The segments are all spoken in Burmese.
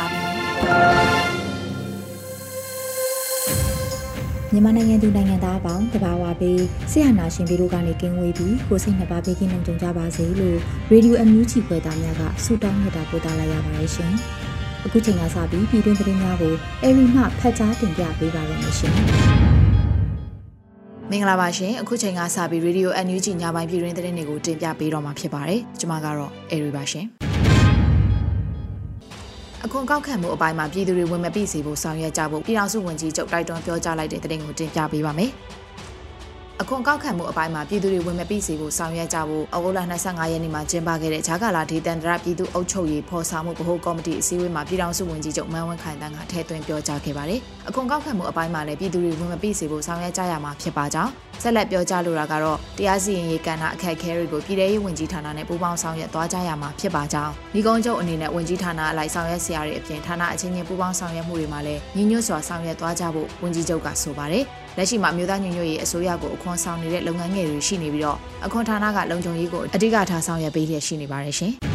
ါပြီ မြန်မာနိုင်ငံသူနိုင်ငံသားအပေါင်းတဘာဝပေးဆရာနာရှင်တို့ကနေကင်းဝေးပြီးကိုစိတ်နှစ်ပါးပေးကင်းလုံးကြုံကြပါစေလို့ရေဒီယိုအန်ယူဂျီဖွယ်သားများကဆုတောင်းမြတ်တာပို့သလာရပါတယ်ရှင်။အခုချိန်ကစပြီးပြည်တွင်းသတင်းများကိုအေရီမှဖတ်ကြားတင်ပြပေးပါရမရှင်။မင်္ဂလာပါရှင်အခုချိန်ကစပြီး Radio NUG ညပိုင်းပြည်တွင်းသတင်းတွေကိုတင်ပြပေးတော့မှာဖြစ်ပါတယ်ကျွန်မကတော့အေရီပါရှင် အခွန်ကောက်ခံမှုအပိုင်းမှာပြည်သူတွေဝင်မပိစေဖို့ဆောင်ရွက်ကြဖို့ပြည်ထောင်စုဝန်ကြီးချုပ်တိုက်တွန်းပြောကြားလိုက်တဲ့သတင်းကိုတင်ပြပေးပါမယ်။ အခွန်ကောက်ခံမှုအပိုင်းမှာပြည်သူတွေဝင်မပိစေဖို့ဆောင်ရွက်ကြဖို့ဩဂုတ်လ25ရက်နေ့မှာကျင်းပခဲ့တဲ့ဂျာကာလာဒေသန္တရပြည်သူ့အုပ်ချုပ်ရေးဖော်ဆောင်မှုဗဟိုကော်မတီအစည်းအဝေးမှာပြည်ထောင်စုဝန်ကြီးချုပ်မန်းဝင်းခိုင်တန်းကထည့်သွင်းပြောကြားခဲ့ပါတယ်။အခွန်ကောက်ခံမှုအပိုင်းမှာလည်းပြည်သူတွေဝင်မပိစေဖို့ဆောင်ရွက်ကြရမှာဖြစ်ပါကြောင်းဆက်လက်ပြောကြားလိုတာကတော့တရားစီရင်ရေးကဏ္ဍအခက်အခဲတွေကိုပြည်ထရေးဝန်ကြီးဌာနနဲ့ပူးပေါင်းဆောင်ရွက်သွားကြရမှာဖြစ်ပါကြောင်းဒီကုန်းချုပ်အနေနဲ့ဝန်ကြီးဌာနအလိုက်ဆောင်ရွက်ဆရာတွေအပြင်ဌာနအချင်းချင်းပူးပေါင်းဆောင်ရွက်မှုတွေမှာလည်းညီညွတ်စွာဆောင်ရွက်သွားကြဖို့ဝန်ကြီးချုပ်ကဆိုပါတယ်။ လက်ရှိမှာမြို့သားညွညွတ်ရေးအစိုးရကိုအခွန်ဆောင်နေတဲ့လုပ်ငန်းငယ်တွေရှိနေပြီးတော့အခွန်ဌာနကလုံခြုံရေးကိုအဓိကထားဆောင်ရွက်ပေးလျက်ရှိနေပါတယ်ရှင်။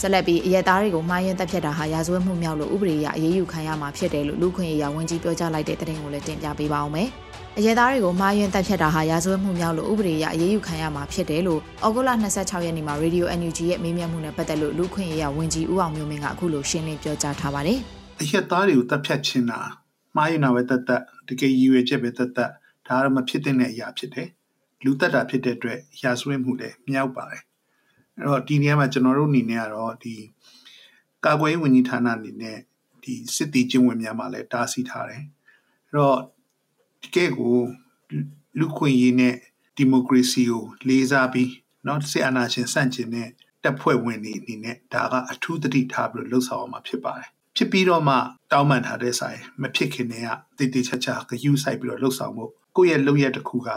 ဆက်လက်ပြီးအရက်သားတွေကိုမှားယွင်းတက်ဖြတ်တာဟာရာဇဝတ်မှုမြောက်လို့ဥပဒေအရအရေးယူခံရမှာဖြစ်တယ်လို့လူခွင့်ရေးဝန်ကြီးပြောကြားလိုက်တဲ့တဲ့တင်ကိုလည်းတင်ပြပေးပါအောင်မယ်။အရဲသားတွေကိုမှားယွင်းတက်ဖြတ်တာဟာရာဇဝတ်မှုမြောက်လို့ဥပဒေအရအရေးယူခံရမှာဖြစ်တယ်လို့ဩဂုတ်လ26ရက်နေ့မှာ Radio NUG ရဲ့မေးမြန်းမှုနဲ့ပတ်သက်လို့လူခွင့်ရေးရဝန်ကြီးဦးအောင်မျိုးမင်းကအခုလိုရှင်းလင်းပြောကြားထားပါတယ်။အရဲသားတွေကိုတက်ဖြတ်ခြင်းတာ မှားယွင်းတာပဲတက်တက်တကယ်ရည်ရွယ်ချက်ပဲတက်တက်ဒါကတော့မဖြစ်တဲ့အရာဖြစ်တယ်။လူတက်တာဖြစ်တဲ့အတွက်ရာဇဝတ်မှုလည်းမြောက်ပါတယ်။အဲ့တော့ဒီနေရာမှာကျွန်တော်တို့အနေနဲ့ကတော့ဒီကာကွယ်ရေးဝန်ကြီးဌာနအနေနဲ့ဒီစစ်တီကျင်းဝင်များမှာလည်းတားဆီးထားတယ်။အဲ့တော့တကယ်ကိုလူခွင့်ရေးနဲ့ဒီမိုကရေစီကိုလေးစားပြီးเนาะစစ်အာဏာရှင်ဆန့်ကျင်တဲ့တပ်ဖွဲ့ဝင်တွေအနေနဲ့ဒါကအထူးသတိထားပြီးလှုပ်ဆောင်အောင်မှာဖြစ်ပါတယ် ဖြစ်ပြီးတော့မှတောင်းပန်ထားတဲ့ဆိုင်မဖြစ်ခင်တည်းကတည်တည်ချာချာဂယူးဆိုင်ပြီးတော့လှုပ်ဆောင်ဖို့ကိုယ့်ရဲ့လုပ်ရတစ်ခုက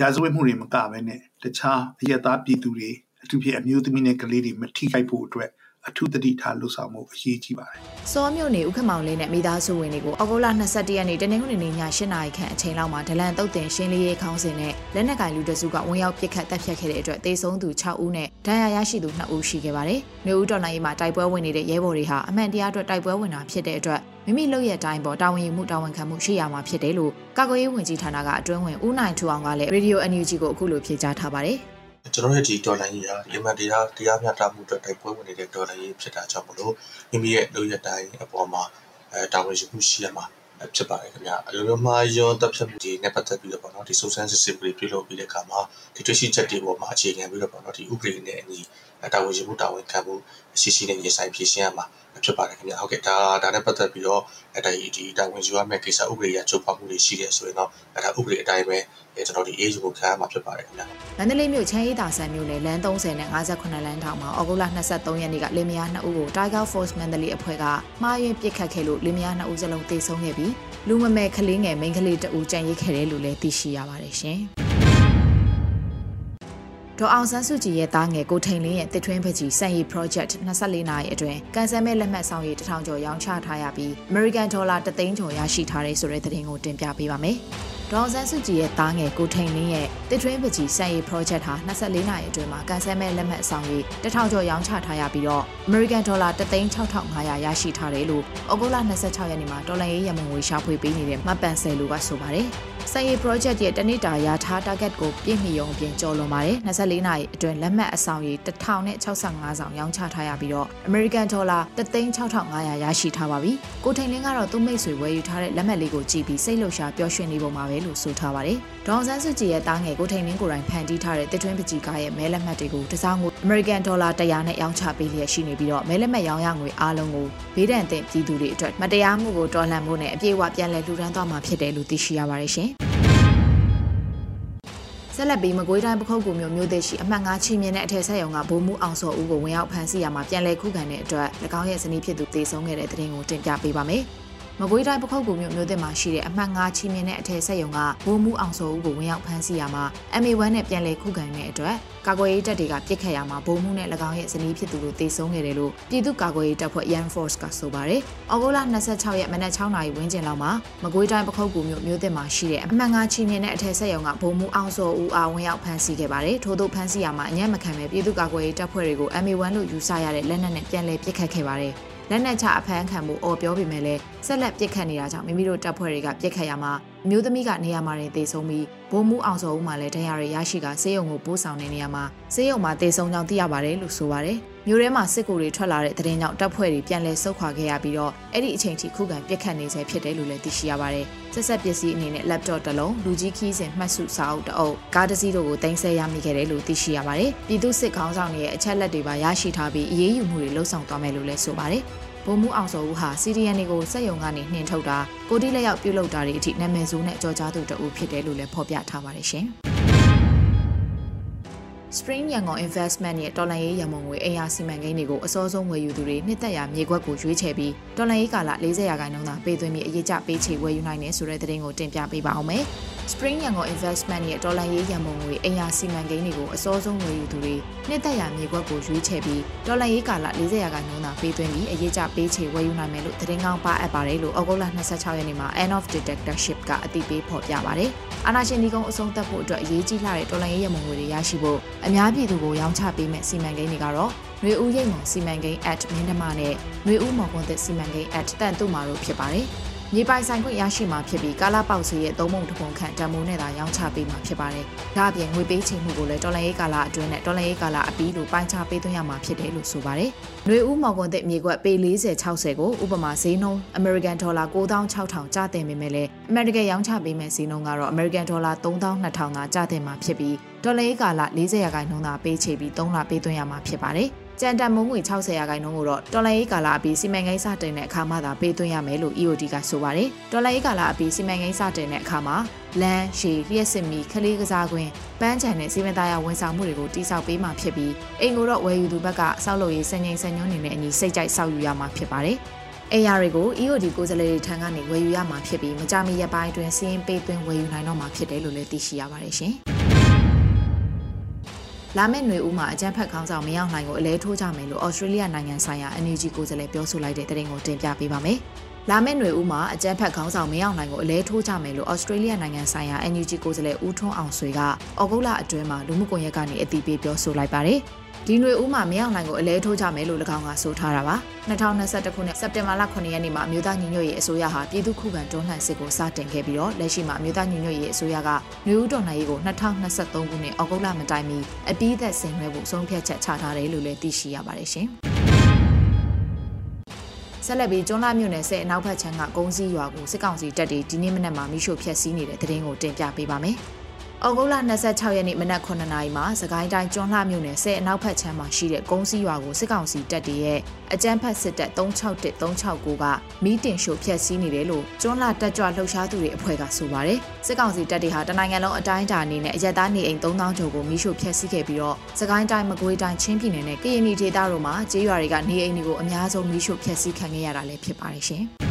ရာဇဝတ်မှုတွေမကဘဲနဲ့တခြားအယက်သားပြည်သူတွေအထူးဖြင့်အမျိုးသမီးနဲ့ကလေးတွေမထိခိုက်ဖို့အတွက် အထူးတတိထားလှုပ်ဆောင်မှုအရေးကြီးပါတယ်။စောမြို့နယ်ဥက္ကမောင်လေးနဲ့မိသားစုဝင်တွေကိုအောက်တိုဘာ22ရက်နေ့တနင်္ဂနွေနေ့ည8:00နာရီခန့်အချိန်လောက်မှာဒလန်တုတ်တင်ရှင်းလင်းရေးခေါင်းစဉ်နဲ့လက်နက်ကင်လူတစုကဝင်ရောက်ပစ်ခတ်တပ်ဖြတ်ခဲ့တဲ့အတွက်တေဆုံးသူ6ဦးနဲ့ဒဏ်ရာရရှိသူ2ဦးရှိခဲ့ပါတယ်။မြို့ဦးတော်လိုင်းမှာတိုက်ပွဲဝင်နေတဲ့ရဲဘော်တွေဟာအမှန်တရားအတွက်တိုက်ပွဲဝင်တာဖြစ်တဲ့အတွက်မိမိလုပ်ရတဲ့အတိုင်းပေါ်တာဝန်ယူမှုတာဝန်ခံမှုရှိရမှာဖြစ်တယ်လို့ကာကွယ်ရေးဝန်ကြီးဌာနကအတွင်းဝင်ဦးနိုင်ထူအောင်ကလည်း Radio NUG ကိုအခုလိုဖြေကြားထားပါတယ်။ ကျွန်တော်ရဲ့ဒီဒေါ်လာကြီးဟာဒီမှတရားတရားမျှတမှုအတွက်တိုက်ပွဲဝင်နေတဲ့ဒေါ်လာကြီးဖြစ်တာကြောင့်မလို့မိမိရဲ့လုပ်ရတိုင်းအပေါ်မှာအဲတာဝန်ယူမှုရှိရမှာဖြစ်ပါတယ်ခင်ဗျာအလိုလိုမှာယွန်းတက်ဖြတ်မှုဒီနဲ့ပတ်သက်ပြီးတော့ပေါ့နော်ဒီစုံစမ်းစစ်ဆေးမှုတွေပြုလုပ်ပြီးတဲ့အခါမှာဒီတွေ့ရှိချက်တွေပေါ်မှာအခြေခံပြီးတော့ပေါ့နော်ဒီဥပဒေနဲ့အညီတာဝန်ယူမှုတာဝန်ခံမှု ရှိရှိနဲ့ရင်ဆိုင်ဖြည့်ရှင်းရမှာဖြစ်ပါတယ်ခင်ဗျာဟုတ်ကဲ့ဒါဒါနဲ့ပတ်သက်ပြီးတော့အဲဒါဒီတာဝန်ယူရမယ့်ကိစ္စဥပဒေရချုပ်ဖောက်မှုတွေရှိတယ်ဆိုရင်တော့အဲဒါဥပဒေအတိုင်းပဲကျွန်တော်ဒီ age ကိုခံရမှာဖြစ်ပါတယ်ခင်ဗျာမန္တလေးမြို့ချမ်းရီတာဆန်မြို့နယ်လမ်း30နဲ့58လမ်းထောင်မှာဩဂုတ်လ23ရက်နေ့ကလင်မယား2ဦးကို Tiger Force မန္တလေးအဖွဲ့ကမှားယွင်းပစ်ခတ်ခဲ့လို့လင်မယား2ဦးစလုံးသေဆုံးခဲ့ပြီးလူမမဲကလေးငယ်မိန်းကလေးတအူကြံရိတ်ခဲ့တယ်လို့လည်းသိရှိရပါတယ်ရှင်။ ဒေါ်အောင်ဆန်းစုကြည်ရဲ့သားငယ်ကိုထိန်လင်းရဲ့တစ်ထွင်းပကြီးစံရီ project 24နာရီအတွင်းကန်ဆယ်မဲ့လက်မှတ်ဆောင်ရည်1000ကျော်ရောင်းချထားရပြီး American Dollar 3သိန်းကျော်ရရှိထားတဲ့ဆိုတဲ့သတင်းကိုတင်ပြပေးပါမယ်။ဒေါ်အောင်ဆန်းစုကြည်ရဲ့သားငယ်ကိုထိန်လင်းရဲ့တစ်ထွင်းပကြီးစံရီ project ဟာ24နာရီအတွင်းမှာကန်ဆယ်မဲ့လက်မှတ်ဆောင်ရည်1000ကျော်ရောင်းချထားရပြီးတော့ American Dollar 3သိန်း6500ရရှိထားတယ်လို့ဩဂုတ်လ26ရက်နေ့မှာဒေါ်လာရေးရမုံငွေရှာဖွေပေးနေတဲ့မပန်ဆယ်လူကဆိုပါတယ်။ စက်ရေး project ရဲ့တနစ်တာရာထား target ကိုပြည့်မီရုံအပြင်ကျော်လွန်ပါတယ်24နာရီအတွင်းလက်မှတ်အဆောင်ရေ1065ဆောင်ရောင်းချထားရပြီးတော့ American Dollar 36500ရရှိထားပါပြီကိုထိန်လင်းကတော့သူ့မိတ်ဆွေဝယ်ယူထားတဲ့လက်မှတ်လေးကိုကြည့်ပြီးစိတ်လှုပ်ရှားပျော်ရွှင်နေပုံမှာပဲလို့ဆိုထားပါတယ်ဒေါန်ဆန်းစုကြည်ရဲ့တားငယ်ကိုထိန်လင်းကိုယ်တိုင်ဖန်တီးထားတဲ့တစ်ထွင်းပကြီးကားရဲ့မဲလက်မှတ်တွေကိုတစားငွေ American Dollar 100နဲ့ရောင်းချပေးလျက်ရှိနေပြီးတော့မဲလက်မှတ်ရောင်းရငွေအားလုံးကိုဘေးဒဏ်သင့်ပြည်သူတွေအတွက်မတရားမှုကိုတော်လှန်ဖို့နဲ့အပြည့်အဝပြန်လည်လှူဒါန်းသွားမှာဖြစ်တယ်လို့သိရှိရပါတယ်ရှင်ဆက်လက်ပြီးမကွေးတိုင်းပခုတ်ကူမျိုးမျိုးသေးရှိအမှတ်9ချီမြင့်တဲ့အထက်ဆက်ရုံကဗိုလ်မှူးအောင်စောဦးကိုဝင်ရောက်ဖမ်းဆီးရမှာပြန်လည်ခုခံတဲ့အတွက်၎င်းရဲ့ဇနီးဖြစ်သူတေဆုံးခဲ့တဲ့တဲ့ရင်ကိုတင်ပြပေးပါမယ်။ မကွေးတိုင်းပခုတ်ကူမြို့မြို့သစ်မှာရှိတဲ့အမှတ်9ချီမြင့်တဲ့အထက်ဆက်ယုံကဘိုးမှုအောင်စောဦးကိုဝင်ရောက်ဖမ်းဆီးရမှာ MA1 နဲ့ပြန်လည်ခုခံတဲ့အတွက်ကာကွယ်ရေးတပ်တွေကပြစ်ခတ်ရမှာဘိုးမှုနဲ့၎င်းရဲ့ဇနီးဖြစ်သူတို့တေဆုံးခဲ့တယ်လို့ပြည်သူ့ကာကွယ်ရေးတပ်ဖွဲ့ Yan Force ကဆိုပါတယ်။ဩဂုတ်လ26ရက်မနက်6နာရီဝန်းကျင်လောက်မှာမကွေးတိုင်းပခုတ်ကူမြို့မြို့သစ်မှာရှိတဲ့အမှတ်9ချီမြင့်တဲ့အထက်ဆက်ယုံကဘိုးမှုအောင်စောဦးအားဝင်ရောက်ဖမ်းဆီးခဲ့ပါတယ်။ထို့သောဖမ်းဆီးရမှာအညံ့မခံပဲပြည်သူ့ကာကွယ်ရေးတပ်ဖွဲ့တွေကို MA1 လို့ယူဆရတဲ့လက်နက်နဲ့ပြန်လည်ပစ်ခတ်ခဲ့ပါတယ်။ လက်နက်ချအဖမ်းခံမှုအော်ပြောပေမဲ့လည်းဆက်လက်ပစ်ခတ်နေတာကြောင့်မိမိတို့တပ်ဖွဲ့တွေကပစ်ခတ်ရမှာအမျိုးသမီးကနေရာမှာတင်သေဆုံးပြီးဘိုးမူးအောင်စောဦးမှလည်းတရားရရရှိကဆေးရုံကိုပို့ဆောင်နေနေရမှာဆေးရုံမှာသေဆုံးကြောင်းသိရပါတယ်လို့ဆိုပါတယ်မြို့ထဲမှာစစ်ကူတွေထွက်လာတဲ့တဲ့တင်ကြောင့်တပ်ဖွဲ့တွေပြန်လည်ဆုတ်ခွာခဲ့ရပြီးတော့အဲ့ဒီအချိန်ထိခုခံပစ်ခတ်နေဆဲဖြစ်တယ်လို့လည်းသိရှိရပါတယ်ဆက်ဆက်ပစ္စည်းအနေနဲ့ laptop တစ်လုံးလူကြီးခီးစဉ်မှတ်စုစာအုပ်တအုပ်ကားတစ်စီးတို့ကိုတင်ဆက်ရမိခဲ့တယ်လို့သိရှိရပါတယ်ပြည်သူစစ်ခေါင်းဆောင်တွေရဲ့အချက်လက်တွေပါရရှိထားပြီးအရေးယူမှုတွေလှုံ့ဆော်သွားမယ်လို့လည်းဆိုပါတယ် ဗိုလ်မှူးအောင်စောဦးဟာ CDN တွေကိုစက်ရုံကနေနှင်ထုတ်တာကိုတိလက်ရောက်ပြုတ်လုတာတွေအထိနာမည်ဆိုးနဲ့ကြော်ကြားသူတအုပ်ဖြစ်တယ်လို့လည်းဖော်ပြထားပါတယ်ရှင်။ Spring Yangon Investment ရဲ့တော်လန်ရေးရမုံငွေအင်အားစီမံကိန်းတွေကိုအစောဆုံးဝယ်ယူသူတွေနှစ်သက်ရာမြေကွက်ကိုရွေးချယ်ပြီးတော်လန်ရေးကာလ40ရာခိုင်နှုန်းသာပေးသွင်းပြီးအရေးကြပေးချေဝယ်ယူနိုင်တယ်ဆိုတဲ့သတင်းကိုတင်ပြပေးပါအောင်မယ်။ Spring Yangon Investment ရဲ့ဒေါ်လာရေးရန်ပုံငွေအိမ်ယာစီမံကိန်းတွေကိုအစောဆုံးငွေယူသူတွေနှစ်သက်ရာမြေကွက်ကိုရွေးချယ်ပြီးဒေါ်လာရေးကာလ40ရာခိုင်နှုန်းသာပေးသွင်းပြီးအရေးကြပေးချေဝယ်ယူနိုင်မယ်လို့သတင်းကောင်းပါအပ်ပါတယ်လို့ဩဂုတ်လ26ရက်နေ့မှာ End of Dictatorship ကအသိပေးဖော်ပြပါတယ်။အာဏာရှင်ဒီကုန်းအဆုံးသတ်ဖို့အတွက်အရေးကြီးလာတဲ့ဒေါ်လာရေးရန်ပုံငွေတွေရရှိဖို့အများပြည်သူကိုရောင်းချပေးမယ့်စီမံကိန်းတွေကတော့နွေဦးရိတ်မော်စီမံကိန်း at မင်းဓမာနဲ့နွေဦးမော်ကွန်သစ်စီမံကိန်း at တန်တုမာတို့ဖြစ်ပါတယ်။ မြေပိုင်ဆိုင်ခွင့်ရရှိမှာဖြစ်ပြီးကာလာပေါက်စီရဲ့သုံးပုံတစ်ပုံခန့်တန်မိုးနဲ့သာရောင်းချပေးမှာဖြစ်ပါတယ်။ဒါအပြင်ငွေပေးချေမှုကိုလည်းဒေါ်လာရေးကာလာအတွင်းနဲ့ဒေါ်လာရေးကာလာအပြီးလိုပိုင်းခြားပေးသွင်းရမှာဖြစ်တယ်လို့ဆိုပါတယ်။ຫນွေဦးမော်ကွန်တဲ့မြေကွက်ပေ40 60ကိုဥပမာဈေးနှုန်း American Dollar 9600ကျတင်ပေမဲ့လည်း American ရောင်းချပေးမဲ့ဈေးနှုန်းကတော့ American Dollar 3200သာကျတင်မှာဖြစ်ပြီးဒေါ်လာရေးကာလ40ရာခိုင်နှုန်းသာပေးချေပြီး3လပေးသွင်းရမှာဖြစ်ပါတယ်။ ကြံတန်မုံငွေ60ရာခိုင်နှုန်းကိုတော့တော်လိုင်းရေးကာလအပြီးစီမံကိန်းစတင်တဲ့အခါမှသာပေးသွင်းရမယ်လို့ EOD ကဆိုပါတယ်။တော်လိုင်းရေးကာလအပြီးစီမံကိန်းစတင်တဲ့အခါမှာလမ်းရှည်လျှက်စစ်မီခလေးကစားကွင်းပန်းချန်နဲ့စီမံသားရဝန်ဆောင်မှုတွေကိုတိစောက်ပေးမှာဖြစ်ပြီးအိမ်ကိုတော့ဝယ်ယူသူဘက်ကစောက်လို့ရေးစံငိမ့်စံညွှန်းနေတဲ့အညီစိတ်ကြိုက်စောက်ယူရမှာဖြစ်ပါတယ်။အေယာတွေကို EOD ကိုယ်စားလှယ်တွေထံကနေဝယ်ယူရမှာဖြစ်ပြီးမကြမီရက်ပိုင်းအတွင်းစီးရင်ပေးသွင်းဝယ်ယူနိုင်တော့မှာဖြစ်တယ်လို့လည်းသိရှိရပါတယ်ရှင်။ လာမယ့်ຫນွေဦးမှာအကြမ်းဖက်ခေါင်းဆောင်မရောက်နိုင်ကိုအလဲထိုးကြမယ်လို့ဩစတြေးလျနိုင်ငံဆိုင်ရာ NUG ကိုယ်စားလှယ်ပြောဆိုလိုက်တဲ့တဲ့တင်ကိုတင်ပြပေးပါမယ်။လာမယ့်ຫນွေဦးမှာအကြမ်းဖက်ခေါင်းဆောင်မရောက်နိုင်ကိုအလဲထိုးကြမယ်လို့ဩစတြေးလျနိုင်ငံဆိုင်ရာ NUG ကိုယ်စားလှယ်ဦးထွန်းအောင်ဆွေကဩဂုတ်လအတွင်းမှာလူမှုကွန်ရက်ကနေအတည်ပြုပြောဆိုလိုက်ပါတယ်။ ဒီຫນွေဦးမှာမရောက်နိုင်ကိုအလဲထိုးကြမယ်လို့၎င်းကဆိုထားတာပါ2021ခုနှစ်စက်တင်ဘာလ9ရက်နေ့မှာအမျိုးသားညီညွတ်ရေးအစိုးရဟာပြည်သူ့ခုခံတွန်းလှန်စစ်ကိုစတင်ခဲ့ပြီးတော့လက်ရှိမှာအမျိုးသားညီညွတ်ရေးအစိုးရကຫນွေဦးတော်လှန်ရေးကို2023ခုနှစ်ဩဂုတ်လမတိုင်မီအပြီးသက်ဆင်နွှဲဖို့ဆုံးဖြတ်ချက်ချထားတယ်လို့လည်းသိရှိရပါတယ်ရှင်ဆက်လက်ပြီးကျွန်းလာမြို့နယ်ဆဲအနောက်ဘက်ခြမ်းကကုန်းစည်းရွာကိုစစ်ကောင်စီတပ်တွေဒီနေ့မနက်မှာမိရှို့ဖျက်ဆီးနေတဲ့တဲ့ရင်ကိုတင်ပြပေးပါမယ်။။ ဩဂုတ်လ26ရက်နေ့မနက်9:00နာရီမှာစကိုင်းတိုင်းကျွန်းလှမြို့နယ်ဆဲအနောက်ဘက်ခြမ်းမှာရှိတဲ့ကုန်းစည်းရွာကိုစစ်ကောင်စီတပ်တွေရဲ့အကြမ်းဖက်စစ်တပ်361 369ကမီးတင်ရှို့ဖျက်ဆီးနေတယ်လို့ကျွန်းလှတက်ကြွလှုပ်ရှားသူတွေအဖွဲ့ကဆိုပါတယ်။စစ်ကောင်စီတပ်တွေဟာတနိုင်ငံလုံးအတိုင်းအတာအနေနဲ့အရက်သားနေအိမ်3000ကျော်ကိုမီးရှို့ဖျက်ဆီးခဲ့ပြီးတော့စကိုင်းတိုင်းမကွေးတိုင်းချင်းပြည်နယ်နဲ့ကရင်ပြည်ဒေသတို့မှာကျေးရွာတွေကနေအိမ်တွေကိုအများဆုံးမီးရှို့ဖျက်ဆီးခံခဲ့ရတာလည်းဖြစ်ပါတယ်ရှင်။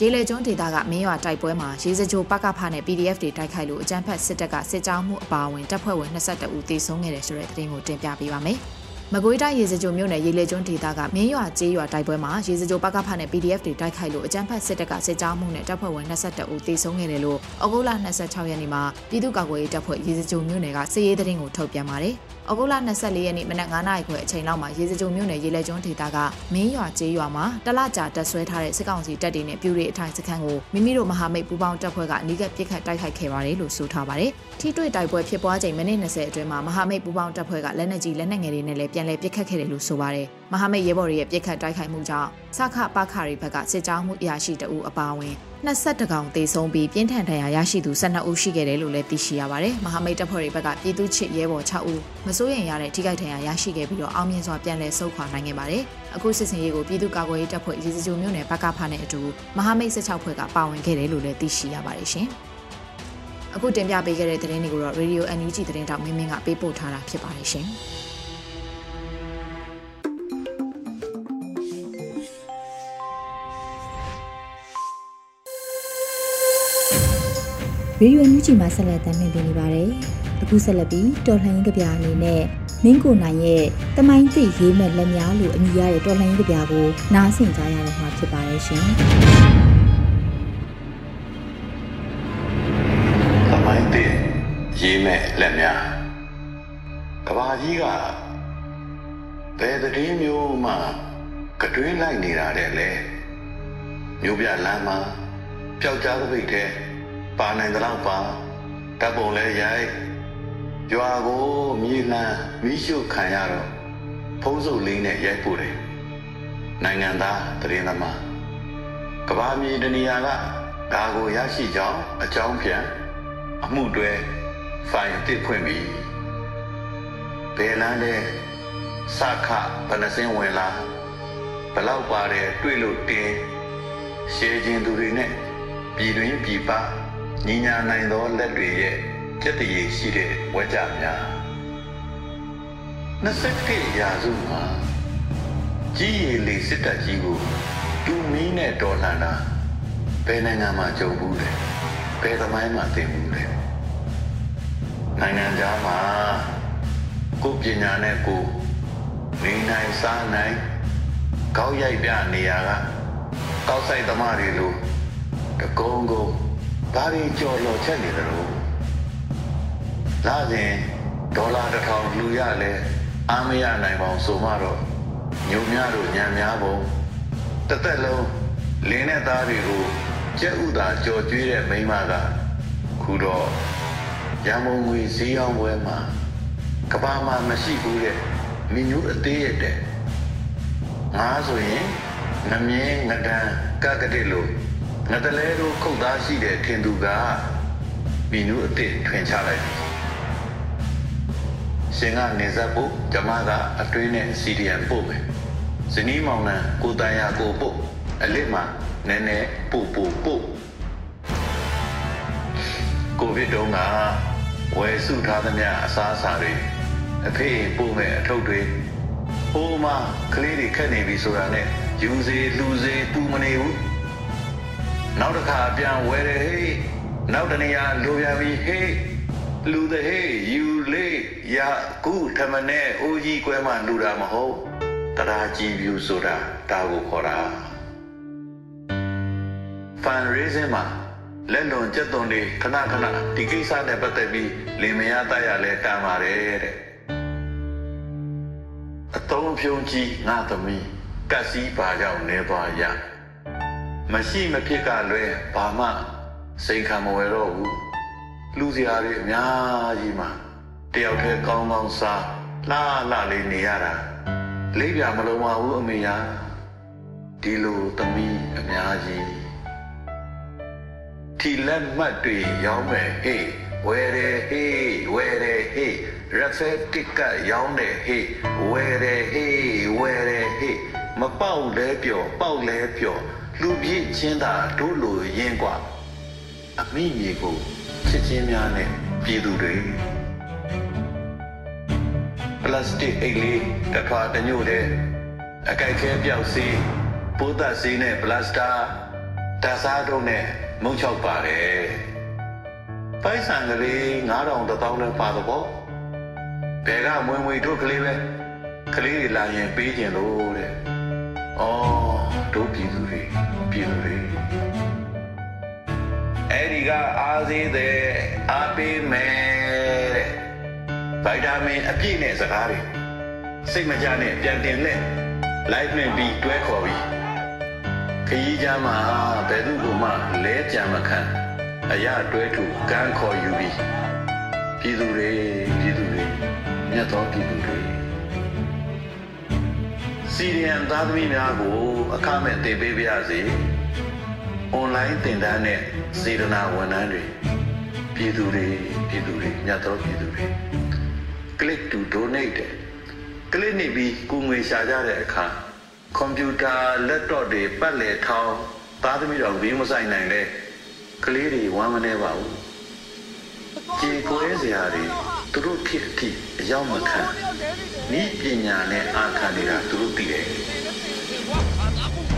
ရေလေကျွန်းဒေသကမင်းရွာတိုက်ပွဲမှာရေစကြိုပကဖနဲ့ PDF တွေတိုက်ခိုက်လို့အကြမ်းဖက်စစ်တပ်ကစစ်ကြောင်းမှုအပါအဝင်တပ်ဖွဲ့ဝင်22ဦးသေဆုံးခဲ့တယ်ဆိုတဲ့သတင်းကိုတင်ပြပေးပါမယ်။မကွေးတိုင်းရေစကြိုမြို့နယ်ရေလေကျွန်းဒေသကမင်းရွာကျေးရွာတိုက်ပွဲမှာရေစကြိုပကဖနဲ့ PDF တွေတိုက်ခိုက်လို့အကြမ်းဖက်စစ်တပ်ကစစ်ကြောင်းမှုနဲ့တပ်ဖွဲ့ဝင်22ဦးသေဆုံးခဲ့တယ်လို့ဩဂုတ်လ26ရက်နေ့မှာပြည်သူ့ကာကွယ်ရေးတပ်ဖွဲ့ရေစကြိုမြို့နယ်ကစစ်ရေးသတင်းကိုထုတ်ပြန်ပါတယ်။။ ဩဂုတ်လ24ရက်နေ့မနက်9:00နာရီခွဲအချိန်လောက်မှာရေစကြိုမြို့နယ်ရေလဲကျွန်းဒေသကမင်းရွာကျေးရွာမှာတလကြာတက်ဆွဲထားတဲ့စစ်ကောင်စီတပ်တွေနဲ့ပြူတွေအထိုင်စခန်းကိုမိမိတို့မဟာမိတ်ပူးပေါင်းတပ်ဖွဲ့ကအနီးကပ်ပစ်ခတ်တိုက်ခိုက်ခဲ့ပါတယ်လို့ဆိုထားပါတယ်။ထိတွေ့တိုက်ပွဲဖြစ်ပွားချိန်မိနစ်20အတွင်းမှာမဟာမိတ်ပူးပေါင်းတပ်ဖွဲ့ကလက်နက်ကြီးလက်နက်ငယ်တွေနဲ့လည်းပြန်လည်ပစ်ခတ်ခဲ့တယ်လို့ဆိုပါတယ်။ မဟာမိတ်ရဲဘော်တွေရဲ့ပစ်ခတ်တိုက်ခိုက်မှုကြောင့်စခပခရီဘက်ကစစ်ကြောင်းမှုအရာရှိတအူအပါအဝင်22ကောင်သေဆုံးပြီးပြင်းထန်ဒဏ်ရာရရှိသူ12ဦးရှိခဲ့တယ်လို့လည်းသိရှိရပါတယ်။မဟာမိတ်တပ်ဖွဲ့တွေဘက်ကပြည်သူ့ချစ်ရဲဘော်6ဦးမစိုးရိမ်ရတဲ့ထိခိုက်ဒဏ်ရာရရှိခဲ့ပြီးတော့အောင်မြင်စွာပြန်လည်ဆုတ်ခွာနိုင်ခဲ့ပါတယ်။အခုစစ်စင်ရေးကိုပြည်သူ့ကာကွယ်ရေးတပ်ဖွဲ့ရေစကြိုမြို့နယ်ဘက်ကဖားနဲ့အတူမဟာမိတ်16ဖွဲ့ကပါဝင်ခဲ့တယ်လို့လည်းသိရှိရပါတယ်ရှင်။အခုတင်ပြပေးခဲ့တဲ့သတင်းတွေကိုတော့ Radio NUG သတင်းတောက်မင်းမင်းကပေးပို့ထားတာဖြစ်ပါတယ်ရှင်။ ရေဒီယိုမြူချီမှာဆက်လက်တင်ပြနေပါတယ်။အခုဆက်လက်ပြီးတော်လှန်ရေးကြပြအနေနဲ့မင်းကိုနိုင်ရဲ့တမိုင်းသိရေးမဲ့လက်များလို့အမည်ရတဲ့တော်လှန်ရေးကြပြကိုနားဆင်ကြရတော့မှာဖြစ်ပါတယ်ရှင်။။တမိုင်းသိရေးမဲ့လက်များကဘာကြီးကဘယ်သတင်းမျိုးမှကတွင်းလိုက်နေတာတဲ့လေမျိုးပြလမ်းမှာပျောက်ကြားသပိတ်တဲ့ ပါနိုင်တဲ့လောက်ပါတပ်ပုံလဲရိုက်ရွာကိုမြေလန်းမိရှုခံရတော့ဖုံးစုပ်လေးနဲ့ရိုက်ပို့တယ်နိုင်ငံသားသတင်းသမားကဘာမြေတနေရာကဒါကိုရရှိကြောင်းအကြောင်းပြန်အမှုတွဲဖိုင်အစ်ဖွင့်ပြီးဘယ်လန်းလဲစခဘယ်နှစင်းဝင်လာဘလောက်ပါတယ်တွေ့လို့တင်းရှေးချင်းသူတွေနဲ့ပြည်တွင်းပြည်ပ ညီညာနိုင်သောလက်တွေရဲ့စက်တရေရှိတဲ့ဝကြများ21ရာစုမှာကြီးရည်လေးစစ်တပ်ကြီးကိုတူမီးနဲ့တော်လှန်တာဘယ်နိုင်ငံမှာကြုံဘူးလဲဘယ်သမိုင်းမှာသင်ဘူးလဲနိုင်ငံသားမှာကိုပညာနဲ့ကိုနေနိုင်စားနိုင်ကောက်ရိုက်ပြနေရကကောက်ဆိုင်သမားတွေလိုတကုံးကုံ ဘာတွေကြော်လော်ချက်နေတယ်လို့လာစဉ်ဒေါ်လာတစ်ထောင်လူရလဲအားမရနိုင်ပါအောင်ဆိုမှတော့ညုံများတို့ညံများပုံတစ်သက်လုံးလင်းတဲ့သားတွေကိုကြက်ဥသာကြော်ကျွေးတဲ့မိန်းမကခုတော့ရန်ကုန်ငွေဈေးအောင်ပွဲမှာကဘာမှမရှိဘူးတဲ့မင်းမျိုးအသေးရတဲ့ငါဆိုရင်ငမြင်းငဒန်းကကတဲ့လို့ ငတလဲတို့ခုတ်သားရှိတဲ့ထင်သူကမင်းမျိုးအသေးထွင်ချလိုက်ပြီရှင်ကနေဆက်ဖို့ဓမ္မကအတွင်းနဲ့စီဒီယန်ပို့မယ်ဇနီးမောင်နှံကိုတန်ရကိုပို့အလစ်မှာနည်းနည်းပို့ပို့ပို့ကိုဗစ်တုန်းကဝယ်စုထားသမျှအစားအစာတွေအဖေပို့မဲ့အထုပ်တွေဟိုးမကလေးတွေခက်နေပြီဆိုတာနဲ့ယူစေလူစေတူမနေဘူး နောက်တစ်ခါပြန်ဝယ်တယ်ဟေးနောက်တနေရာလိုပြန်ပြီဟေးလူတဲ့ဟေးယူလေးရကူထမနဲ့အိုးကြီးကွဲမှလူတာမဟုတ်တရားကြည်ပြူဆိုတာဒါကိုခေါ်တာ fundraising မှာလက်လွန်ကျက်သွန်တွေခဏခဏဒီကိစ္စနဲ့ပတ်သက်ပြီးလင်မယားတရလဲတန်ပါတယ်တဲ့အတုံးဖြုံးကြီးငါသမီးကက်စီပါကြောင့်နေသွားရ မရှိမဖြစ်ကလွဲဘာမှစိန်ခံမဝယ်တော့ဘူးလူစရာတွေအများကြီးမှာတယောက်တည်းကောင်းကောင်းစားလှလှလေးနေရတာလေးပြမလုံးပါဘူးအမေယာဒီလိုသမီးအများကြီးထီလက်မှတ်တွေရောင်းမယ်ဟေးဝယ်တယ်ဟေးဝယ်တယ်ဟေးရက်ဖက်တစ်ကရောင်းတယ်ဟေးဝယ်တယ်ဟေးဝယ်တယ်ဟေးမပေါက်လဲပျော်ပေါက်လဲပျော် လူပြည့်ချင်းသာတို့လိုရင်းกว่าအမိမြေကိုချစ်ချင်းများနဲ့ပြည်သူတွေပလတ်စတစ်အိတ်လေးတစ်ခါတညို့တဲ့အကြိုက်ခဲပြောက်စီးပိုးသက်စီးနဲ့ပလတ်စတာတစားတုံးနဲ့မုံချောက်ပါတယ်ပိုက်ဆံကလေး9000တောင်းနဲ့ပါတော့ဘယ်ကမွေမွေတို့ကလေးပဲကလေးတွေလာရင်ပေးကျင်လို့တဲ့ ဩတို့ပြည်သူတွေပြည်သူတွေအဲ့ဒီကအားသေးတဲ့အားပေးမယ်တဲ့ပဗိုက်တာမင်အပြည့်နဲ့စကားတွေစိတ်မကြနဲ့ပြန်တင်လက်လိုက်လွင်ပြီးတွဲခေါ်ပြီးခရီးကြမှာဘယ်သူ့ကိုမှလဲကြံမခံအရာတွဲထူကန်းခေါ်ယူပြီးပြည်သူတွေပြည်သူတွေမြတ်သောပြည်သူတွေ စီရီယန်သားသမီးများကို အခမဲ့တင်ပေးပါရစေ။ online သင်တန်းနဲ့စေတနာဝန်ထမ်းတွေပြည်သူတွေပြည်သူတွေမြတ်သောပြည်သူတွေ click to donate တဲ့ click နေပြီးကိုငွေရှာကြတဲ့အခါကွန်ပျူတာ laptop တွေပတ်လည်ထောင်းသားသမီးတော်ဘေးမဆိုင်နိုင်တဲ့ကလေးတွေဝမ်းမနေပါဘူးကြေကွဲစရာတွေသူတို့ဖြစ်အထိအရောက်မခံ ဤပညာနဲ့အာခံနေတာသူတို့သိတယ်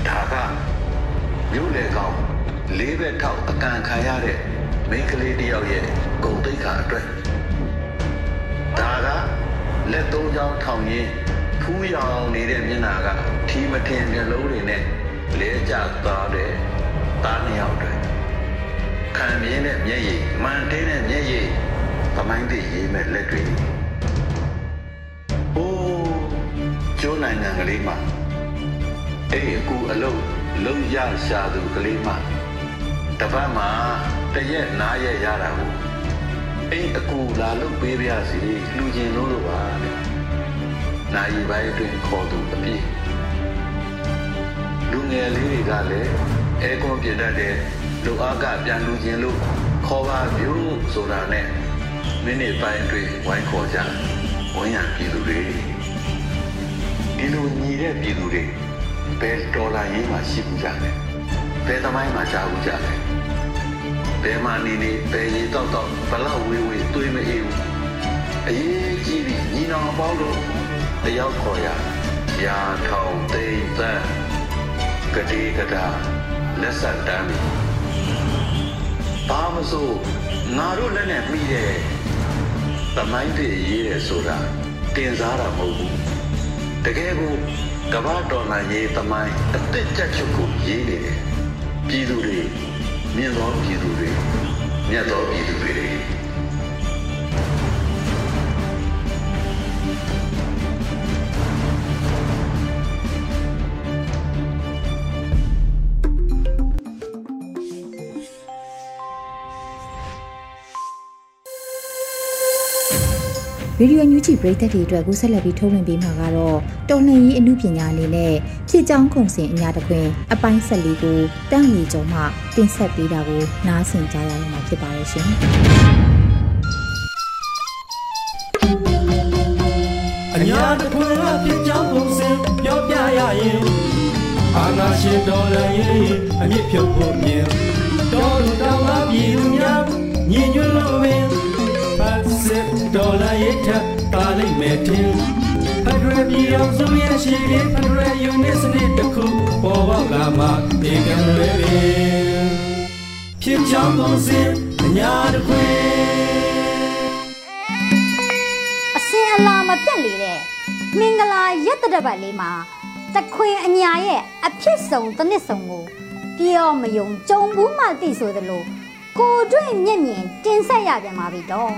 ဒါကမြို့လေကောင်လေးဘက်ထောက်အကန်ခံရတဲ့မိန်းကလေးတယောက်ရဲ့ဂုံတိတ်ခါအတွက်ဒါကလက်သုံးချောင်းထောင်ရင်းဖူးရောင်နေတဲ့မျက်နှာကထီမထင်မျက်လုံးတွေနဲ့လဲကျသွားတဲ့သားနှစ်ယောက်တွေခံမြင်တဲ့မျက်ရည်မန်တင်းတဲ့မျက်ရည်သမိုင်းတည်ရေးမဲ့လက်တွေ နိုင်ငံကလေးမှာအဲ့ဒီအခုအလုံးလုံးရရှာသူကလေးမှာတပတ်မှာတရက်နားရက်ရတာကိုအဲ့အကူလာလို့ပေးပါစီလူကျင်လို့လို့ပါတဲ့နိုင်ပိုင်းအတွင်းခေါ်သူအပြည့်လူငယ်လေးတွေကလည်းအဲကွန်ပြတတ်တဲ့လူအားကပြန်လူကျင်လို့ခေါ်ပါပြုဆိုတာနဲ့မိနစ်ပိုင်းအတွင်းဝိုင်းခေါ်ကြဝန်ရပြည်သူတွေ ဒီလိုညီတဲ့ပြည်သူတွေဘယ်ဒေါ်လာရေးမှရှိဘူးကြတယ်ဘယ်သမိုင်းမှာရှားဘူးကြတယ်ဘယ်မှာနေနေဘယ်ရေတော့တော့ဘလောက်ဝေးဝေးတွေးမအေးဘူးအရေးကြီးပြီးညီနောင်အပေါင်းတို့တယောက်ခေါ်ရရာထောင်သိမ့်သန်းကတိကတာလက်ဆက်တမ်းပြီးဘာမဆိုငါတို့လက်နဲ့ပြီးတဲ့သမိုင်းတွေရေးတယ်ဆိုတာတင်စားတာမဟုတ်ဘူး တကယ်ကိုကမ္ဘာတော်လာရေးသမိုင်းအစ်စ်ချက်ချုပ်ကိုရေးနေတယ်ပြည်သူတွေမြင့်သောပြည်သူတွေမြတ်သောပြည်သူတွေ ရေဒီယိုညူချီပရိသတ်တွေအတွက်ကိုဆက်လက်ပြီးထုတ်လွှင့်ပေးမှာကတော့တော်လှန်ရေးအမှုပညာအနေနဲ့ဖြစ်ကြောင်းခုံစင်အညာတခွင်အပိုင်း၁၄ကိုတန့်ဝီကျော်မှတင်ဆက်ပေးတာကိုနားဆင်ကြရမှာဖြစ်ပါရဲ့ရှင်။အညာတခွင်အဖြစ်ကြောင်းပုံစံပြောပြရရင်အာနာရှင်တော်လည်းရင်အမြင့်ဖြုတ်ဖို့မြင်တော်လူတော်မှာပြည်သူ ရထပါလိမ့်မယ်တင်ဖက်ဒရယ်ပြည်အောင်စုရဲ့ရှိတဲ့ဖက်ဒရယ်ယူနစ်စနစ်တစ်ခုပေါ်ပေါက်လာမှဒီကံလွယ်ပင်ဖြစ်ကြောင်းပုံစံအညာတခွင်အစင်အလာမပြတ်လေတဲ့မင်္ဂလာရက်တရက်ပတ်လေးမှာတခွင်အညာရဲ့အဖြစ်ဆုံးတစ်နှစ်ဆုံးကိုပြောမယုံကြုံဘူးမှသိဆိုသလိုကိုတွေ့မျက်မြင်တင်ဆက်ရပြန်ပါပြီတော့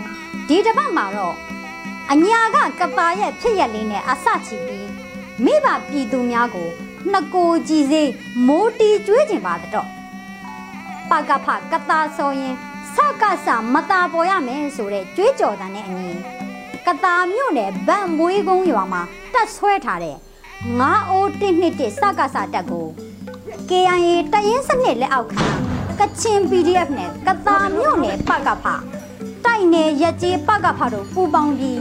ဒီတစ်ပတ်မှာတော့ အညာကကပါရဲ့ဖြစ်ရက်လေးနဲ့အစချီပြီးမိဘပြည်သူများကိုနှစ်ကိုကြည်စေမိုးတီကျွေးကျင်ပါတော့ပကဖကတာဆိုရင်စကစမတာပေါ်ရမယ်ဆိုတဲ့ကြွေးကြော်တန်နဲ့အညီကတာမြို့နယ်ဗန်မွေးကုန်းရွာမှာတက်ဆွဲထားတဲ့ငါးအိုးတစ်နှစ်တစ်စကစတက်ကို KIA တရင်စနစ်လက်အောက်ခံကချင် PDF နဲ့ကတာမြို့နယ်ပကဖ တိုက်နယ်ရက်ကြီးပကဖတို့ပူပေါင်းပြီး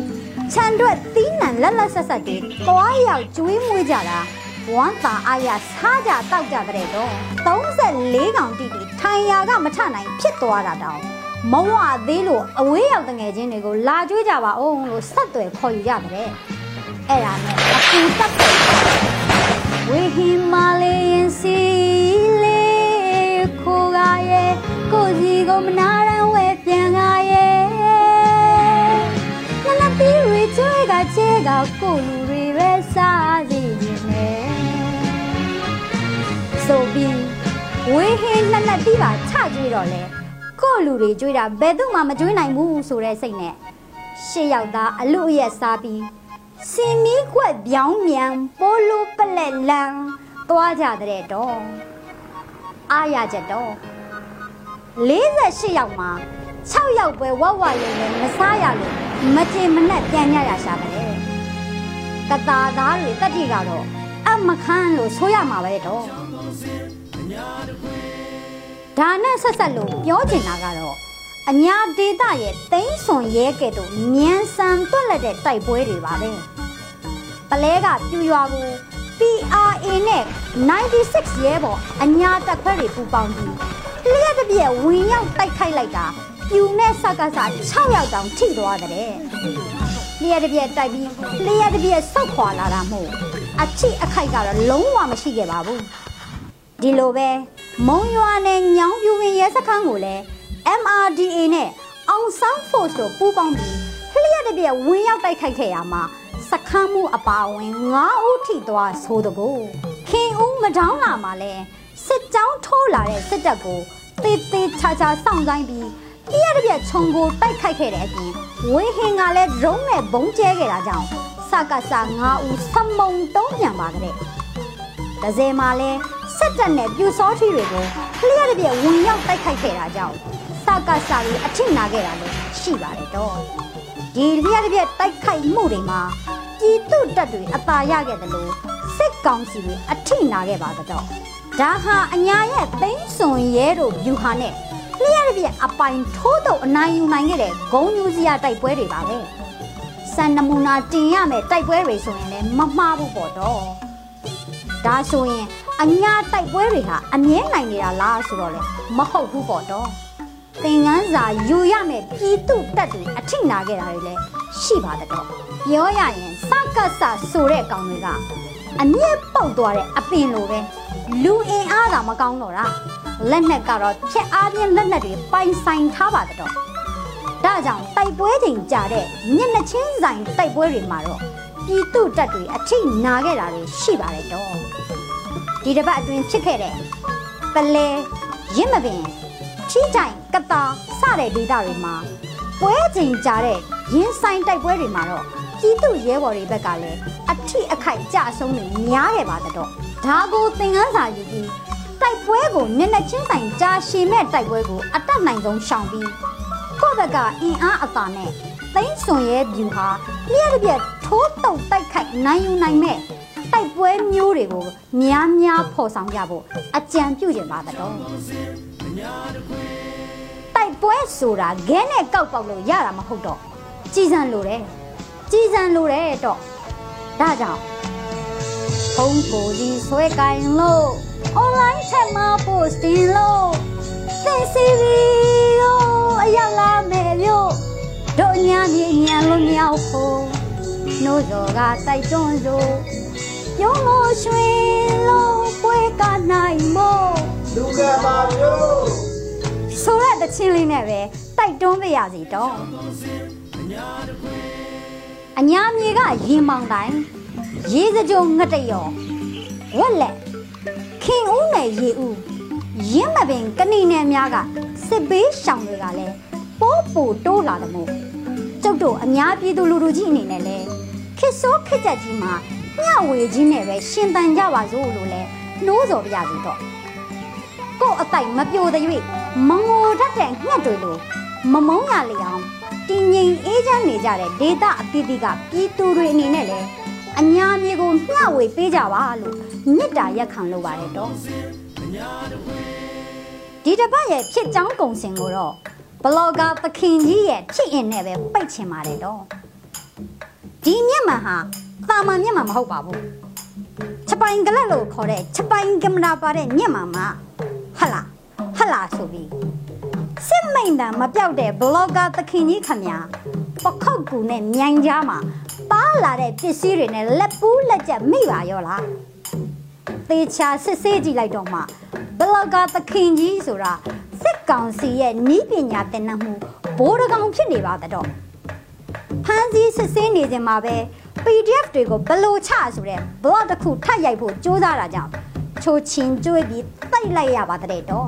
ခြံတွက်သီးနှံလက်လက်ဆက်ဆက်တွေတွားရောက်ကျွေးမွေးကြတာဝမ်းသာအားရစားကြတောက်ကြတဲ့တော့34កောင်တိတိထိုင်ရာကမထနိုင်ဖြစ်သွားတာတောင်မဝသေးလို့အဝေးရောက်တငယ်ချင်းတွေကိုလာကြွေးကြပါအောင်လို့ဆက်သွယ်ခေါ်ယူကြတဲ့အဲ့ဒါနဲ့အပူတက်တယ်ဝေဟင်မာလေးရင်စီလေးခိုးကရဲ့ကိုစီကိုမနာရန်ဝဲပြန်ကရဲ့ ချွေးကချေကကိုလူတွေပဲစားစီနေတယ်ဆိုပြီးဝေဟင်နှစ်နှစ်တီးပါချကြွေးတော့လဲကို့လူတွေကြွေးတာဘယ်သူမှမကြွေးနိုင်ဘူးဆိုတဲ့စိတ်နဲ့ရရှစ်ယောက်သားအလူအရက်စားပြီးစင်မီကွက်ပြောင်းမြန်ပိုလိုပလက်လန်သွားကြတဲ့တော့အားရကြတော့48ယောက်မှာ6ယောက်ပဲဝဝရုံနဲ့မစားရလို့ မကြင်မနဲ့ပြန်ညရရှာတယ်ကတာသားတွေတက်တိကတော့အမခန်းလို့ဆိုရမှာပဲတော့ဒါနဲ့ဆက်ဆက်လို့ပြောချင်တာကတော့အညာဒေတာရဲ့သိန်းစွန်ရဲကဲ့သို့မြန်ဆန်တွက်လက်တဲ့တိုက်ပွဲတွေပါပဲပလဲကပြူရွာကို PRA နဲ့96ရဲဘော်အညာတက်ခွဲတွေပူပေါင်းပြီးလျှက်တစ်ပြက်ဝင်ရောက်တိုက်ခိုက်လိုက်တာ ပြူနဲ့စကားစား6ယောက်တောင်ထိသွားတဲ့လျှက်တစ်ပြက်တိုက်ပြီးလျှက်တစ်ပြက်ဆုတ်ခွာလာတာမို့အချိအခိုက်ကတော့လုံးဝမရှိခဲ့ပါဘူးဒီလိုပဲမုံရွာနဲ့ညောင်ပြူဝင်ရဲစခန်းကိုလည်း MRDA နဲ့အောင်ဆန်း force တို့ပူးပေါင်းပြီးလျှက်တစ်ပြက်ဝင်ရောက်တိုက်ခိုက်ခဲ့ရမှာစခန်းမှုအပါအဝင်9ဦးထိသွားဆိုတကူခင်ဦးမတောင်းလာမှာလဲစစ်ကြောင်းထိုးလာတဲ့စစ်တပ်ကိုတေးသေးချာချာစောင့်ဆိုင်ပြီး လျှက်တစ်ပြက်ခြုံကိုတိုက်ခိုက်ခဲ့တဲ့အပြင်ဝေဟင်ကလည်းဒရုန်းနဲ့ဘုံကျဲခဲ့တာကြောင့်စကစ9ဦးစမုံတုံးပြန်ပါတဲ့ဒဇယ်မှာလဲစစ်တပ်နဲ့ပြူစောထီတွေကိုလျှက်တစ်ပြက်ဝင်ရောက်တိုက်ခိုက်ခဲ့တာကြောင့်စကစတွေအထိနာခဲ့တာလည်းရှိပါတယ်တော့ဒီလျှက်တစ်ပြက်တိုက်ခိုက်မှုတွေမှာပြည်သူတပ်တွေအသာရခဲ့တယ်လို့စစ်ကောင်စီတွေအထိနာခဲ့ပါတော့ဒါဟာအညာရဲ့သိန်းစွန်ရဲတို့ယူဟာနဲ့ လျှက်တစ်ပြက်အပိုင်ထိုးတော့အနိုင်ယူနိုင်ခဲ့တဲ့ဂုံယူစရာတိုက်ပွဲတွေပါပဲစံနမူနာတင်ရမယ်တိုက်ပွဲတွေဆိုရင်လည်းမမှားဘူးပေါ့တော့ဒါဆိုရင်အညာတိုက်ပွဲတွေဟာအမြဲနိုင်နေတာလားဆိုတော့လေမဟုတ်ဘူးပေါ့တော့သင်ငန်းစာယူရမယ်ပြည်သူတက်တွေအထိနာခဲ့တာတွေလည်းရှိပါတော့ပြောရရင်စကတ်ဆဆိုတဲ့ကောင်တွေကအမြင့်ပုတ်သွားတဲ့အပင်လိုပဲလူအင်အားသာမကောင်းတော့တာ လက်နက်ကတော့ဖြက်အားပြင်းလက်နက်တွေပိုင်ဆိုင်ထားပါတော့ဒါကြောင့်တိုက်ပွဲချိန်ကြာတဲ့ညနေချင်းဆိုင်တိုက်ပွဲတွေမှာတော့ပြည်သူတက်တွေအထိနာခဲ့တာတွေရှိပါတယ်တော့ဒီတစ်ပတ်အတွင်းဖြစ်ခဲ့တဲ့ပလဲရင့်မပင်ထီးတိုင်ကတာစတဲ့ဒေသတွေမှာပွဲချိန်ကြာတဲ့ရင်းဆိုင်တိုက်ပွဲတွေမှာတော့ပြည်သူရဲဘော်တွေဘက်ကလည်းအထိအခိုက်ကြဆုံးတွေများခဲ့ပါတော့ဒါကိုသင်ခန်းစာယူပြီး တိုက်ပွဲကိုနက်နက်ချင်းဆိုင်ကြာရှည်မဲ့တိုက်ပွဲကိုအတက်နိုင်ဆုံးရှောင်ပြီးကိုယ့်ဘက်ကအင်အားအသာနဲ့သိန်းစွန်ရဲဗျူဟာလျှက်တစ်ပြက်ထိုးတုပ်တိုက်ခိုက်နိုင်ယူနိုင်မဲ့တိုက်ပွဲမျိုးတွေကိုများများဖော်ဆောင်ကြဖို့အကြံပြုကျင်ပါတော့တိုက်ပွဲဆိုတာဂဲနဲ့ကောက်ပေါက်လို့ရတာမဟုတ်တော့ကြည်စံလိုတယ်ကြည်စံလိုတယ်တော့ဒါကြောင့်ဖုန်းကိုဒီဆွဲကင်လို့ online ထက်မှာ posting လို့သင်စီရီရောအရောက်လာမယ်မြို့တို့ညာမြေညာလို့မြောက်ဖို့နှိုးစော်ကတိုက်တွန်းစို့ပြုံးလို့ရွှင်လို့ပွဲကနိုင်မို့လူကပါမျိုးဆိုရတဲ့ချင်းလေးနဲ့ပဲတိုက်တွန်းပြရစီတော့အညာမြေကရင်မောင်တိုင်းရေစကြုံငတ်တရောဝက်လက် ခင်ဦးနယ်ရေဦးရင်းမပင်ကဏီနယ်များကစစ်ဘေးရှောင်တွေကလည်းပိုးပူတိုးလာတယ်မို့ကျုပ်တို့အများပြည်သူလူထုကြီးအနေနဲ့လဲခစ်ဆိုးခစ်ကြကြီးမှာမျှဝေကြီးနဲ့ပဲရှင်တန်ကြပါစို့လို့လဲနှိုးစော်ပြရစီတော့ကို့အတိုက်မပြိုတဲ့၍မငိုတတ်တဲ့ငှက်တွေလိုမမုန်းရလေအောင်တင်းငိမ်အေးချမ်းနေကြတဲ့ဒေတာအသီးသီးကပြည်သူတွေအနေနဲ့လဲ အညာမြေကိုမျှဝေပေးကြပါလို့မြစ်တာရက်ခံလို့ပါတယ်တော့ဒီတစ်ပတ်ရဲ့ဖြစ်ကြောင်းကုံစင်ကိုတော့ဘလော့ဂါသခင်ကြီးရဲ့ဖြစ်ရင်နဲ့ပဲပိတ်ချင်ပါတယ်တော့ဒီမျက်မှန်ဟာတာမန်မျက်မှန်မဟုတ်ပါဘူးချက်ပိုင်ကလတ်လို့ခေါ်တဲ့ချက်ပိုင်ကင်မရာပါတဲ့မျက်မှန်မှာဟလာဟလာဆိုပြီးစစ်မိန်တံမပြောက်တဲ့ဘလော့ဂါသခင်ကြီးခမညာပခောက်ကူနဲ့မြိုင်ကြားမှာ ပါလာတဲ့ပစ္စည်းတွေနဲ့လက်ပူးလက်ချက်မိပါရောလားသေချာစစ်ဆေးကြည့်လိုက်တော့မှဘလော့ဂါသခင်ကြီးဆိုတာစစ်ကောင်စီရဲ့နီးပညာတင်နမှုဘိုးတကောင်ဖြစ်နေပါတော့ဖန်စီစစ်ဆေးနေခြင်းမှာပဲ PDF တွေကိုဘလို့ချဆိုတဲ့ blog တစ်ခုထပ်ရိုက်ဖို့ကြိုးစားတာကြောင့်ချိုချင်းကျွေးပြီးတိတ်လိုက်ရပါတဲ့တော့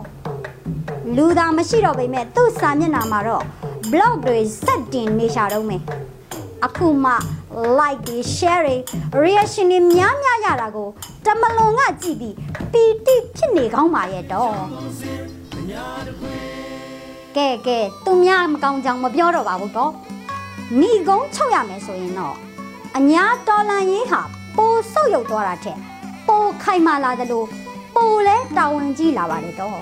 လူသာမရှိတော့ပေမဲ့သူ့စာမျက်နှာမှာတော့ blog တွေစက်တင်နေရှာတော့မယ်အခုမှ like တွေ share တွေ reaction တွေများများရတာကိုတမလွန်ကကြည့်ပြီးပီတိဖြစ်နေကောင်းပါရဲ့တော့ကဲကဲသူများမကောင်းကြောင်မပြောတော့ပါဘူးတော့မိကုန်းချုပ်ရမယ်ဆိုရင်တော့အညာတော်လန်ရေးဟာပိုဆုပ်ယုပ်သွားတာထက်ပိုခိုင်မာလာသလိုပိုလဲတာဝန်ကြီးလာပါတယ်တော့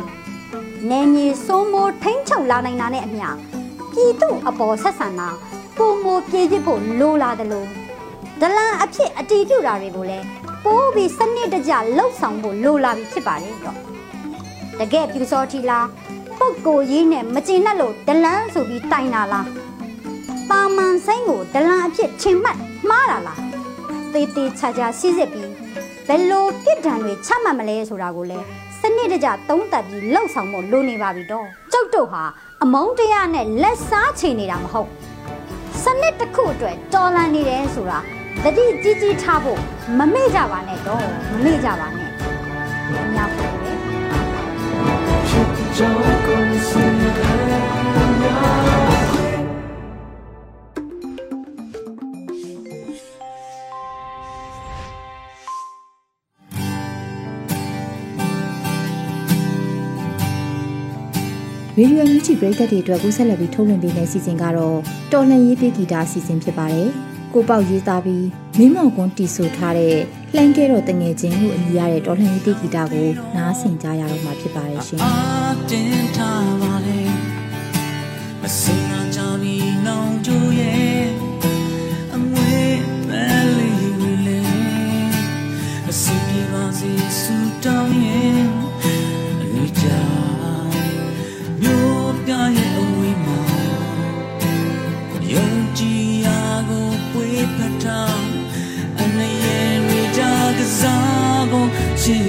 နေမြေစိုးမိုးထိမ့်ချုပ်လာနိုင်တာနဲ့အမျှပြည်သူအပေါ်ဆက်ဆံတာ ပုံမပြေပြစ်ဖို့လိုလာတယ်လို့ဒလန်အဖြစ်အတီးပြူတာတွေကိုလည်းပိုးပြီးစနစ်တကျလှုပ်ဆောင်ဖို့လိုလာပြီဖြစ်ပါတယ်တော့တကယ်ပြူစောထီလားပုတ်ကိုရေးနဲ့မကျင်နဲ့လို့ဒလန်ဆိုပြီးတိုင်တာလားပါမန်စိမ့်ကိုဒလန်အဖြစ်ချင်မှတ်မှားတာလားသေးသေးချာချာစစ်စစ်ပြီးဘယ်လိုပြစ်ဒဏ်တွေချမှတ်မလဲဆိုတာကိုလည်းစနစ်တကျသုံးသပ်ပြီးလှုပ်ဆောင်ဖို့လိုနေပါပြီတော့ကျုပ်တို့ဟာအမုန်းတရားနဲ့လက်စားချိန်နေတာမဟုတ် စနစ်တစ်ခုအတွက်တော်လန်နေတယ်ဆိုတာတတိကြီးကြီးထားဖို့မမေ့ကြပါနဲ့တော့မမေ့ကြပါနဲ့အများကြီးပဲကြောင့်ကိုယ်စင်တဲ့ ရေဒီယိုမြူချီပရိသတ်တွေအတွက်ကူးဆက်လက်ပြီးထုတ်လွှင့်ပေးမယ့်စီစဉ်ကတော့တော်လှန်ရေးပေးဂီတာအစီအစဉ်ဖြစ်ပါတယ်။ကိုပေါက်ရေးသားပြီးမင်းမောင်ကွန်းတီဆိုထားတဲ့လှမ်းကဲတော့တငယ်ချင်းလို့အမည်ရတဲ့တော်လှန်ရေးပေးဂီတာကိုနားဆင်ကြရတော့မှာဖြစ်ပါတယ်ရှင်အာတင်ထားပါလေမစင်နာကြောင့်ဒီနောင်ကျူရဲ့အမွေပဲလေးဝီလေအစီပြေပါစေစူတောင်းရဲ့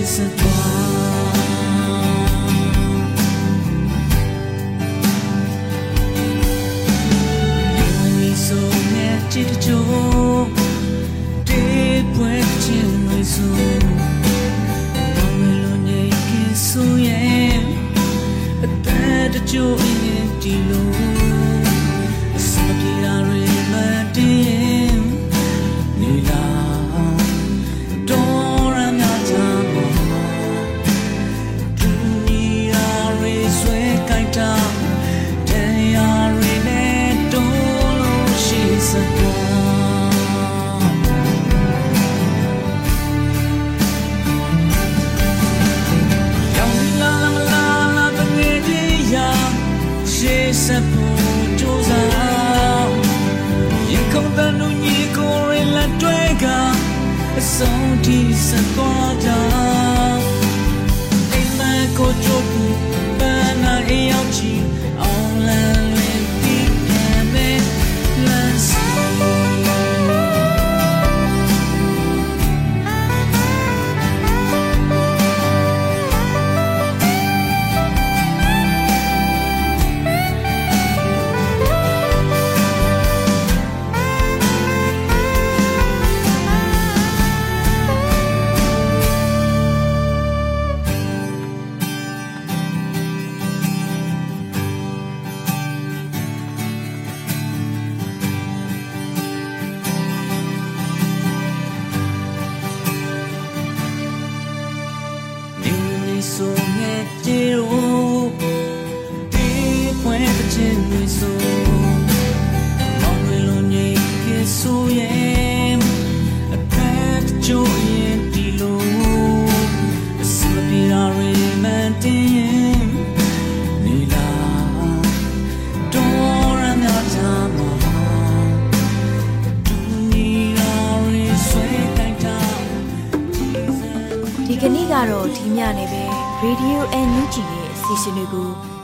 ရှေ့ဆက်သွား